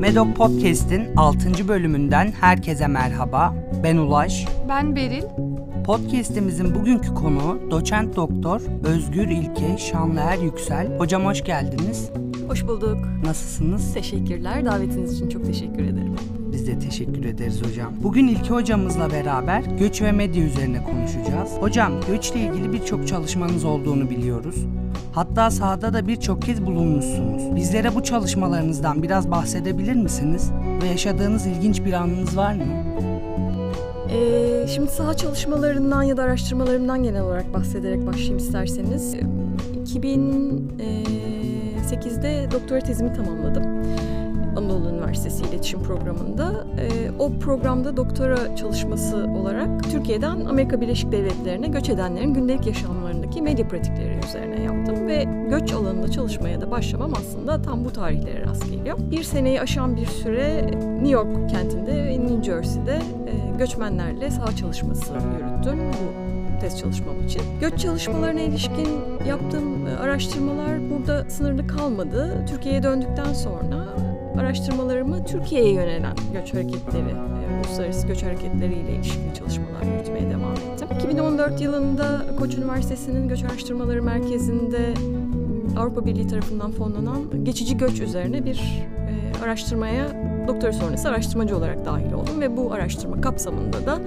Medok Podcast'in 6. bölümünden herkese merhaba. Ben Ulaş. Ben Beril. Podcast'imizin bugünkü konuğu doçent doktor Özgür İlke Şanlıer Yüksel. Hocam hoş geldiniz. Hoş bulduk. Nasılsınız? Teşekkürler. Davetiniz için çok teşekkür ederim. Biz de teşekkür ederiz hocam. Bugün İlke hocamızla beraber göç ve medya üzerine konuşacağız. Hocam göçle ilgili birçok çalışmanız olduğunu biliyoruz. Hatta sahada da birçok kez bulunmuşsunuz. Bizlere bu çalışmalarınızdan biraz bahsedebilir misiniz? Ve yaşadığınız ilginç bir anınız var mı? Ee, şimdi saha çalışmalarından ya da araştırmalarımdan genel olarak bahsederek başlayayım isterseniz. 2008'de doktora tezimi tamamladım. Anadolu Üniversitesi İletişim Programı'nda. E, o programda doktora çalışması olarak Türkiye'den Amerika Birleşik Devletleri'ne göç edenlerin gündelik yaşamlarındaki medya pratikleri üzerine yaptım ve göç alanında çalışmaya da başlamam aslında tam bu tarihlere rast geliyor. Bir seneyi aşan bir süre New York kentinde New Jersey'de e, göçmenlerle saha çalışması yürüttüm. Bu test çalışmam için. Göç çalışmalarına ilişkin yaptığım araştırmalar burada sınırlı kalmadı. Türkiye'ye döndükten sonra araştırmalarımı Türkiye'ye yönelen göç hareketleri, e, uluslararası göç hareketleriyle ilişkili çalışmalar yürütmeye devam ettim. 2014 yılında Koç Üniversitesi'nin Göç Araştırmaları Merkezi'nde Avrupa Birliği tarafından fonlanan geçici göç üzerine bir e, araştırmaya doktora sonrası araştırmacı olarak dahil oldum ve bu araştırma kapsamında da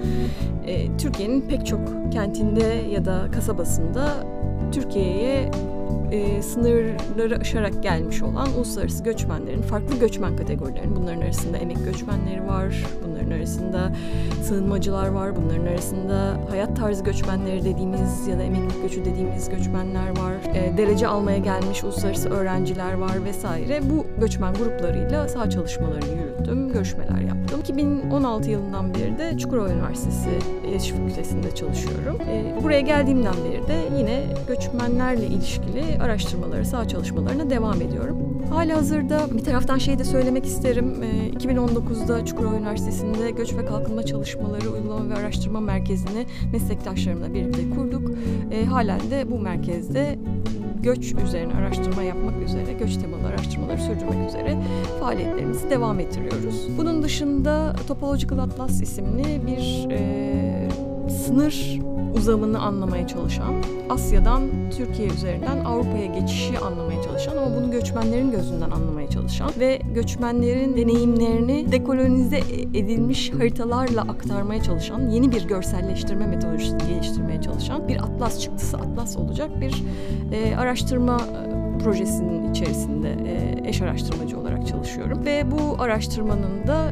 e, Türkiye'nin pek çok kentinde ya da kasabasında Türkiye'ye e, sınırları aşarak gelmiş olan uluslararası göçmenlerin farklı göçmen kategorilerin bunların arasında emek göçmenleri var, bunların arasında sığınmacılar var, bunların arasında hayat tarzı göçmenleri dediğimiz ya da emeklilik göçü dediğimiz göçmenler var, e, derece almaya gelmiş uluslararası öğrenciler var vesaire. Bu göçmen gruplarıyla sağ çalışmalarını yürüttüm, görüşmeler yaptım. 2016 yılından beri de Çukurova Üniversitesi İletişim Fakültesi'nde çalışıyorum. E, buraya geldiğimden beri de yine göçmenlerle ilişkili araştırmaları, sağ çalışmalarına devam ediyorum. Hala hazırda bir taraftan şey de söylemek isterim. 2019'da Çukurova Üniversitesi'nde Göç ve Kalkınma Çalışmaları Uygulama ve Araştırma Merkezi'ni meslektaşlarımla birlikte kurduk. Halen de bu merkezde göç üzerine araştırma yapmak üzere, göç temalı araştırmaları sürdürmek üzere faaliyetlerimizi devam ettiriyoruz. Bunun dışında Topological Atlas isimli bir e, sınır uzamını anlamaya çalışan, Asya'dan Türkiye üzerinden Avrupa'ya geçişi anlamaya çalışan ama bunu göçmenlerin gözünden anlamaya çalışan ve göçmenlerin deneyimlerini dekolonize edilmiş haritalarla aktarmaya çalışan, yeni bir görselleştirme metodolojisi geliştirmeye çalışan bir atlas çıktısı atlas olacak bir e, araştırma projesinin içerisinde eş araştırmacı olarak çalışıyorum. Ve bu araştırmanın da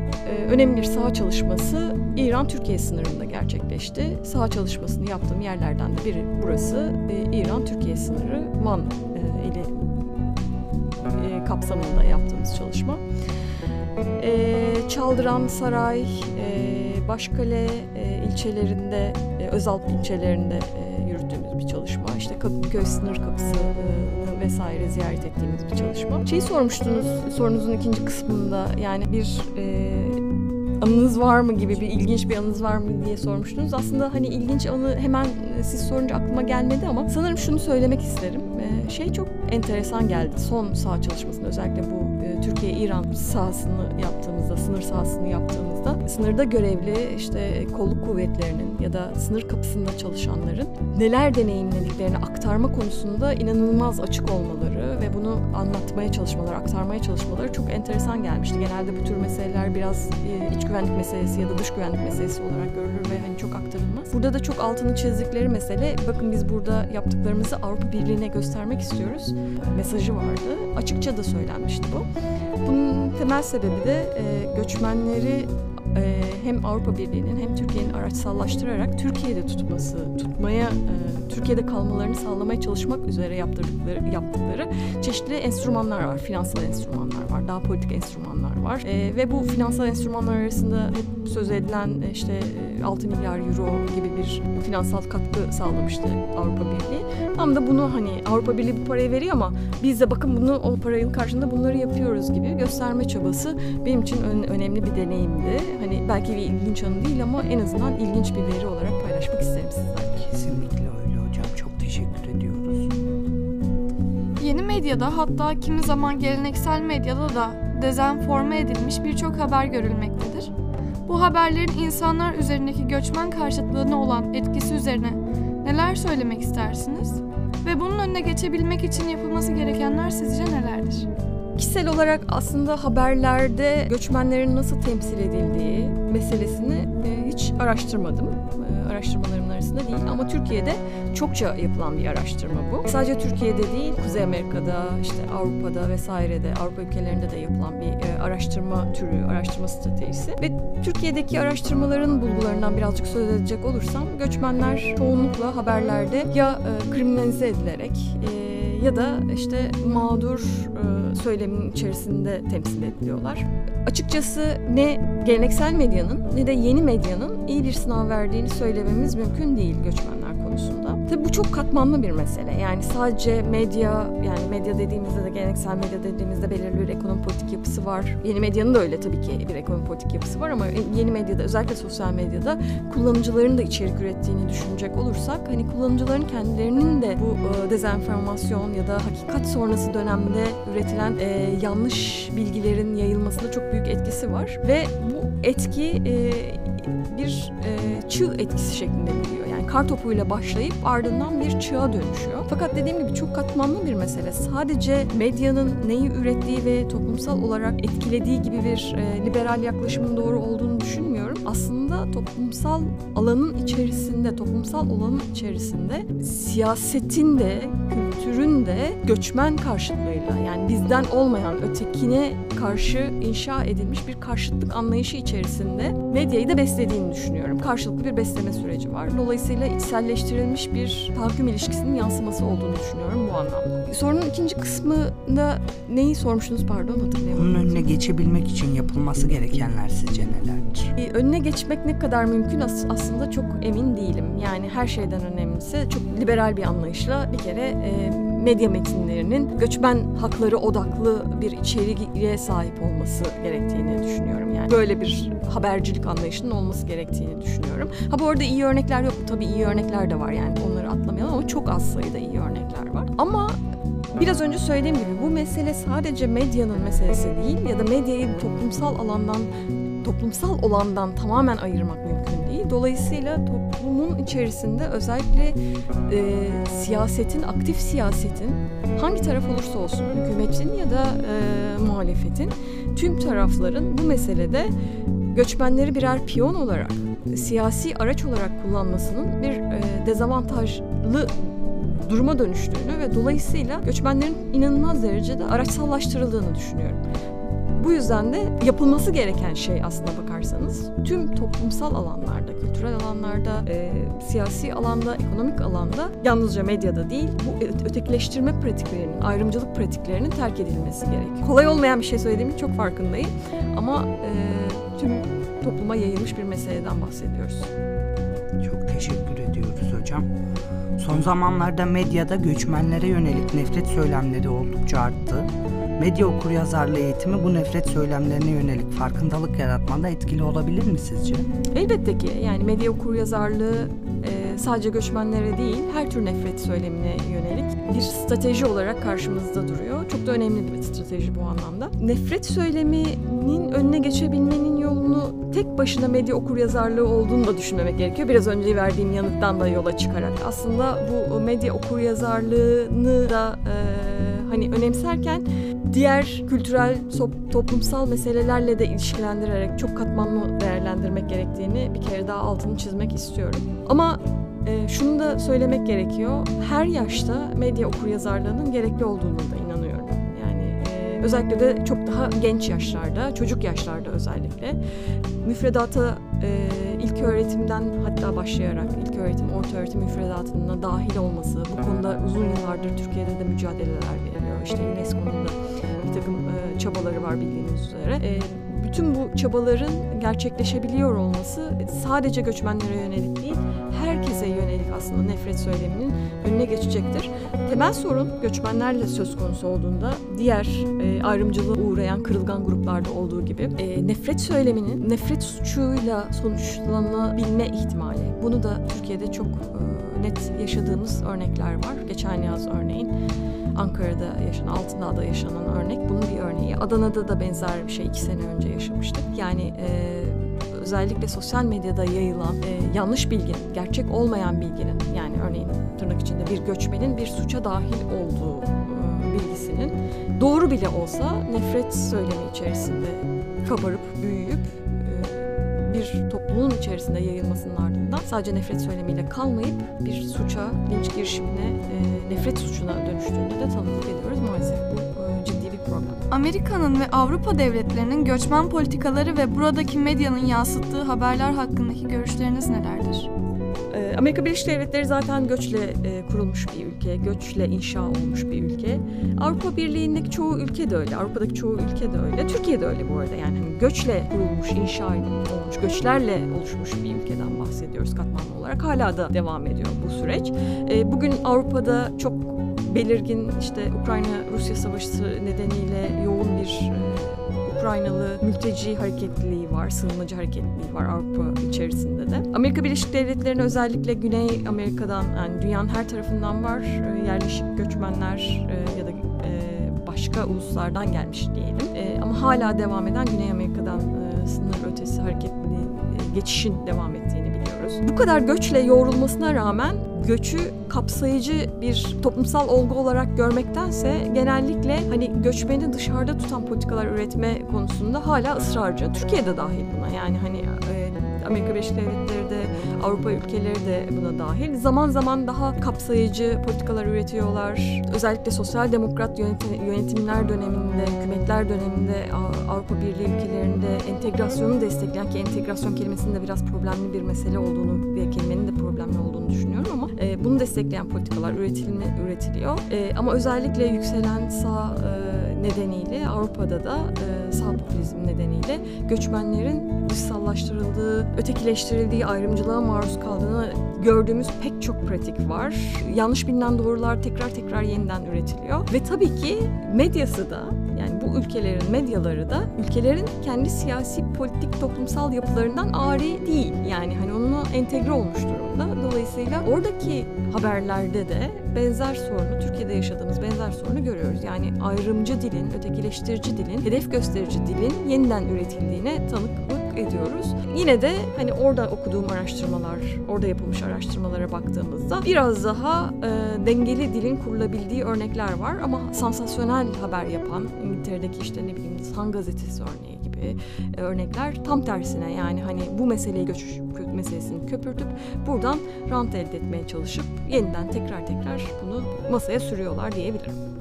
önemli bir saha çalışması İran-Türkiye sınırında gerçekleşti. Saha çalışmasını yaptığım yerlerden de biri burası. İran-Türkiye sınırı Van ile kapsamında yaptığımız çalışma. E, Çaldıran, Saray, Başkale ilçelerinde, e, Özalp ilçelerinde yürüttüğümüz bir çalışma. İşte Kadıköy sınır kapısı vesaire ziyaret ettiğimiz bir çalışma. Şeyi sormuştunuz sorunuzun ikinci kısmında yani bir e, anınız var mı gibi bir ilginç bir anınız var mı diye sormuştunuz. Aslında hani ilginç anı hemen siz sorunca aklıma gelmedi ama sanırım şunu söylemek isterim. E, şey çok enteresan geldi son saha çalışmasında özellikle bu e, Türkiye-İran sahasını yaptığımızda, sınır sahasını yaptığımızda sınırda görevli işte kolluk kuvvetlerinin ya da sınır kapısında çalışanların neler deneyimlediklerini aktarma konusunda inanılmaz açık olmaları ve bunu anlatmaya çalışmaları, aktarmaya çalışmaları çok enteresan gelmişti. Genelde bu tür meseleler biraz e, iç güvenlik meselesi ya da dış güvenlik meselesi olarak görülür ve hani çok aktarılmaz. Burada da çok altını çizdikleri mesele bakın biz burada yaptıklarımızı Avrupa Birliği'ne göstermek istiyoruz mesajı vardı. Açıkça da söylenmişti bu. Bunun temel sebebi de e, göçmenleri e, hem Avrupa Birliği'nin hem Türkiye'nin araçsallaştırarak Türkiye'de tutması, tutmaya, e, Türkiye'de kalmalarını sağlamaya çalışmak üzere yaptırdıkları, yaptıkları çeşitli enstrümanlar var. Finansal enstrümanlar var, daha politik enstrümanlar var. E, ve bu finansal enstrümanlar arasında hep söz edilen işte 6 milyar euro gibi bir finansal katkı sağlamıştı Avrupa Birliği. Tam da bunu hani Avrupa Birliği bu parayı veriyor ama biz de bakın bunu o parayın karşında bunları yapıyoruz gibi gösterme çabası benim için önemli bir deneyimdi. Hani belki bir ilginç anı değil ama en azından ilginç bir veri olarak paylaşmak isterim sizlerle. Kesinlikle öyle hocam. Çok teşekkür ediyoruz. Yeni medyada hatta kimi zaman geleneksel medyada da dezenforme edilmiş birçok haber görülmektedir. Bu haberlerin insanlar üzerindeki göçmen karşıtlığına olan etkisi üzerine neler söylemek istersiniz? Ve bunun önüne geçebilmek için yapılması gerekenler sizce nelerdir? Kişisel olarak aslında haberlerde göçmenlerin nasıl temsil edildiği meselesini e, hiç araştırmadım. E, araştırmalarımın arasında değil ama Türkiye'de çokça yapılan bir araştırma bu. Sadece Türkiye'de değil, Kuzey Amerika'da, işte Avrupa'da vesairede, Avrupa ülkelerinde de yapılan bir e, araştırma türü, araştırma stratejisi. Ve Türkiye'deki araştırmaların bulgularından birazcık söz edecek olursam, göçmenler çoğunlukla haberlerde ya kriminalize edilerek ya da işte mağdur söylemin içerisinde temsil ediliyorlar. Açıkçası ne geleneksel medyanın ne de yeni medyanın iyi bir sınav verdiğini söylememiz mümkün değil göçmenler konusunda. Tabii bu çok katmanlı bir mesele. Yani sadece medya, yani medya dediğimizde de geleneksel medya dediğimizde belirli bir ekonomi politik yapısı var. Yeni medyanın da öyle tabii ki bir ekonomi politik yapısı var ama yeni medyada özellikle sosyal medyada kullanıcıların da içerik ürettiğini düşünecek olursak hani kullanıcıların kendilerinin de bu e, dezenformasyon ya da hakikat sonrası dönemde üretilen e, yanlış bilgilerin yayılmasında çok büyük etkisi var ve bu etki e, bir e, çığ etkisi şeklinde geliyor. Yani kar topuyla başlayıp ardından bir çığa dönüşüyor. Fakat dediğim gibi çok katmanlı bir mesele. Sadece medyanın neyi ürettiği ve toplumsal olarak etkilediği gibi bir e, liberal yaklaşımın doğru olduğunu düşünmüyorum. Aslında toplumsal alanın içerisinde, toplumsal alanın içerisinde siyasetin de, kültürün de göçmen karşıtlığıyla yani bizden olmayan ötekine karşı inşa edilmiş bir karşıtlık anlayışı içerisinde medyayı da beslediğini düşünüyorum. Karşılıklı bir besleme süreci var. Dolayısıyla içselleştirilmiş bir tahakküm ilişkisinin yansıması olduğunu düşünüyorum bu anlamda. Sorunun ikinci kısmında neyi sormuştunuz pardon hatırlayamadım. Bunun önüne geçebilmek için yapılması gerekenler sizce nelerdir? Ee, önüne geçmek ne kadar mümkün aslında çok emin değilim. Yani her şeyden önemlisi çok liberal bir anlayışla bir kere e, medya metinlerinin göçmen hakları odaklı bir içeriğe sahip olması gerektiğini düşünüyorum. Yani böyle bir habercilik anlayışının olması gerektiğini düşünüyorum. Ha bu arada iyi örnekler yok. Tabii iyi örnekler de var yani onları atlamayalım ama çok az sayıda iyi örnekler var. Ama Biraz önce söylediğim gibi bu mesele sadece medyanın meselesi değil ya da medyayı toplumsal alandan toplumsal olandan tamamen ayırmak mümkün değil. Dolayısıyla toplumun içerisinde özellikle e, siyasetin, aktif siyasetin hangi taraf olursa olsun, hükümetin ya da e, muhalefetin tüm tarafların bu meselede göçmenleri birer piyon olarak, siyasi araç olarak kullanmasının bir e, dezavantajlı duruma dönüştüğünü ve dolayısıyla göçmenlerin inanılmaz derecede araçsallaştırıldığını düşünüyorum. Bu yüzden de yapılması gereken şey aslında bakarsanız tüm toplumsal alanlarda, kültürel alanlarda, e, siyasi alanda, ekonomik alanda yalnızca medyada değil bu ötekileştirme pratiklerinin, ayrımcılık pratiklerinin terk edilmesi gerekiyor. Kolay olmayan bir şey söylediğimin çok farkındayım ama e, tüm topluma yayılmış bir meseleden bahsediyoruz. Çok teşekkür ediyoruz hocam. Son zamanlarda medyada göçmenlere yönelik nefret söylemleri oldukça arttı. Medya okuryazarlığı eğitimi bu nefret söylemlerine yönelik farkındalık yaratmada etkili olabilir mi sizce? Elbette ki. Yani medya okuryazarlığı e, sadece göçmenlere değil her tür nefret söylemine yönelik bir strateji olarak karşımızda duruyor. Çok da önemli bir strateji bu anlamda. Nefret söyleminin önüne geçebilmenin yolunu tek başına medya okuryazarlığı olduğunu da düşünmemek gerekiyor. Biraz önce verdiğim yanıttan da yola çıkarak. Aslında bu medya okuryazarlığını da e, hani önemserken diğer kültürel, toplumsal meselelerle de ilişkilendirerek çok katmanlı değerlendirmek gerektiğini bir kere daha altını çizmek istiyorum. Ama e, şunu da söylemek gerekiyor. Her yaşta medya okuryazarlığının gerekli olduğunu da inanıyorum. Yani e, özellikle de çok daha genç yaşlarda, çocuk yaşlarda özellikle müfredata e, ilk öğretimden hatta başlayarak ilk öğretim, orta öğretim müfredatına dahil olması, bu konuda uzun yıllardır Türkiye'de de mücadeleler veriliyor. İşte UNESCO'nun da takım e, çabaları var bildiğiniz üzere. E, bütün bu çabaların gerçekleşebiliyor olması sadece göçmenlere yönelik değil, herkese yönelik aslında nefret söyleminin önüne geçecektir. Temel sorun göçmenlerle söz konusu olduğunda diğer e, ayrımcılığa uğrayan kırılgan gruplarda olduğu gibi e, nefret söyleminin nefret suçuyla sonuçlanabilme ihtimali. Bunu da Türkiye'de çok e, net yaşadığımız örnekler var. Geçen yaz örneğin Ankara'da yaşanan, Altındağ'da yaşanan örnek bunun bir örneği. Adana'da da benzer bir şey iki sene önce yaşamıştık. Yani e, özellikle sosyal medyada yayılan e, yanlış bilginin, gerçek olmayan bilginin yani örneğin tırnak içinde bir göçmenin bir suça dahil olduğu e, bilgisinin doğru bile olsa nefret söylemi içerisinde kabarıp büyüyüp bir topluluğun içerisinde yayılmasının ardından sadece nefret söylemiyle kalmayıp bir suça, linç girişimine, e, nefret suçuna dönüştüğünde de tanıklık ediyoruz maalesef. Bu e, ciddi bir problem. Amerika'nın ve Avrupa devletlerinin göçmen politikaları ve buradaki medyanın yansıttığı haberler hakkındaki görüşleriniz nelerdir? Amerika Birleşik Devletleri zaten göçle e, kurulmuş bir ülke, göçle inşa olmuş bir ülke. Avrupa Birliği'ndeki çoğu ülke de öyle, Avrupa'daki çoğu ülke de öyle. Türkiye de öyle bu arada yani hani göçle kurulmuş, inşa olmuş, göçlerle oluşmuş bir ülkeden bahsediyoruz katmanlı olarak. Hala da devam ediyor bu süreç. E, bugün Avrupa'da çok belirgin işte Ukrayna-Rusya savaşı nedeniyle yoğun bir e, Ukraynalı mülteci hareketliliği var, sığınmacı hareketliliği var Avrupa içerisinde de. Amerika Birleşik Devletleri'nin özellikle Güney Amerika'dan yani dünyanın her tarafından var e, yerleşik göçmenler e, ya da e, başka uluslardan gelmiş diyelim. Ama hala devam eden Güney Amerika'dan sınır ötesi hareketliliğin e, geçişin devam ettiğini biliyoruz. Bu kadar göçle yoğrulmasına rağmen göçü kapsayıcı bir toplumsal olgu olarak görmektense genellikle hani göçmeni dışarıda tutan politikalar üretme konusunda hala ısrarcı. Türkiye de dahil buna yani hani e, Amerika Birleşik Devletleri de Avrupa ülkeleri de buna dahil. Zaman zaman daha kapsayıcı politikalar üretiyorlar. Özellikle sosyal demokrat yönetim, yönetimler döneminde, hükümetler döneminde Avrupa Birliği ülkelerinde entegrasyonu destekleyen ki entegrasyon kelimesinin de biraz problemli bir mesele olduğunu ve kelimenin de problemli olduğunu düşünüyorum ama e, bunu destekleyen politikalar üretilme, üretiliyor. E, ama özellikle yükselen sağ e, nedeniyle Avrupa'da da e, sağ popülizm nedeniyle göçmenlerin dışsallaştırıldığı, ötekileştirildiği, ayrımcılığa maruz kaldığını gördüğümüz pek çok pratik var. Yanlış bilinen doğrular tekrar tekrar yeniden üretiliyor ve tabii ki medyası da ülkelerin medyaları da ülkelerin kendi siyasi, politik, toplumsal yapılarından ari değil. Yani hani onunla entegre olmuş durumda. Dolayısıyla oradaki haberlerde de benzer sorunu, Türkiye'de yaşadığımız benzer sorunu görüyoruz. Yani ayrımcı dilin, ötekileştirici dilin, hedef gösterici dilin yeniden üretildiğine tanıklık ediyoruz. Yine de hani orada okuduğum araştırmalar, orada yapılmış araştırmalara baktığımızda biraz daha e, dengeli dilin kurulabildiği örnekler var ama sansasyonel haber yapan İngiltere'deki işte ne bileyim Sun gazetesi örneği gibi e, örnekler tam tersine yani hani bu meseleyi göç meselesini köpürtüp buradan rant elde etmeye çalışıp yeniden tekrar tekrar bunu masaya sürüyorlar diyebilirim.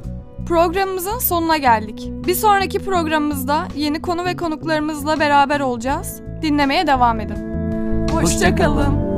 Programımızın sonuna geldik. Bir sonraki programımızda yeni konu ve konuklarımızla beraber olacağız. Dinlemeye devam edin. Hoşçakalın. Hoşça kalın.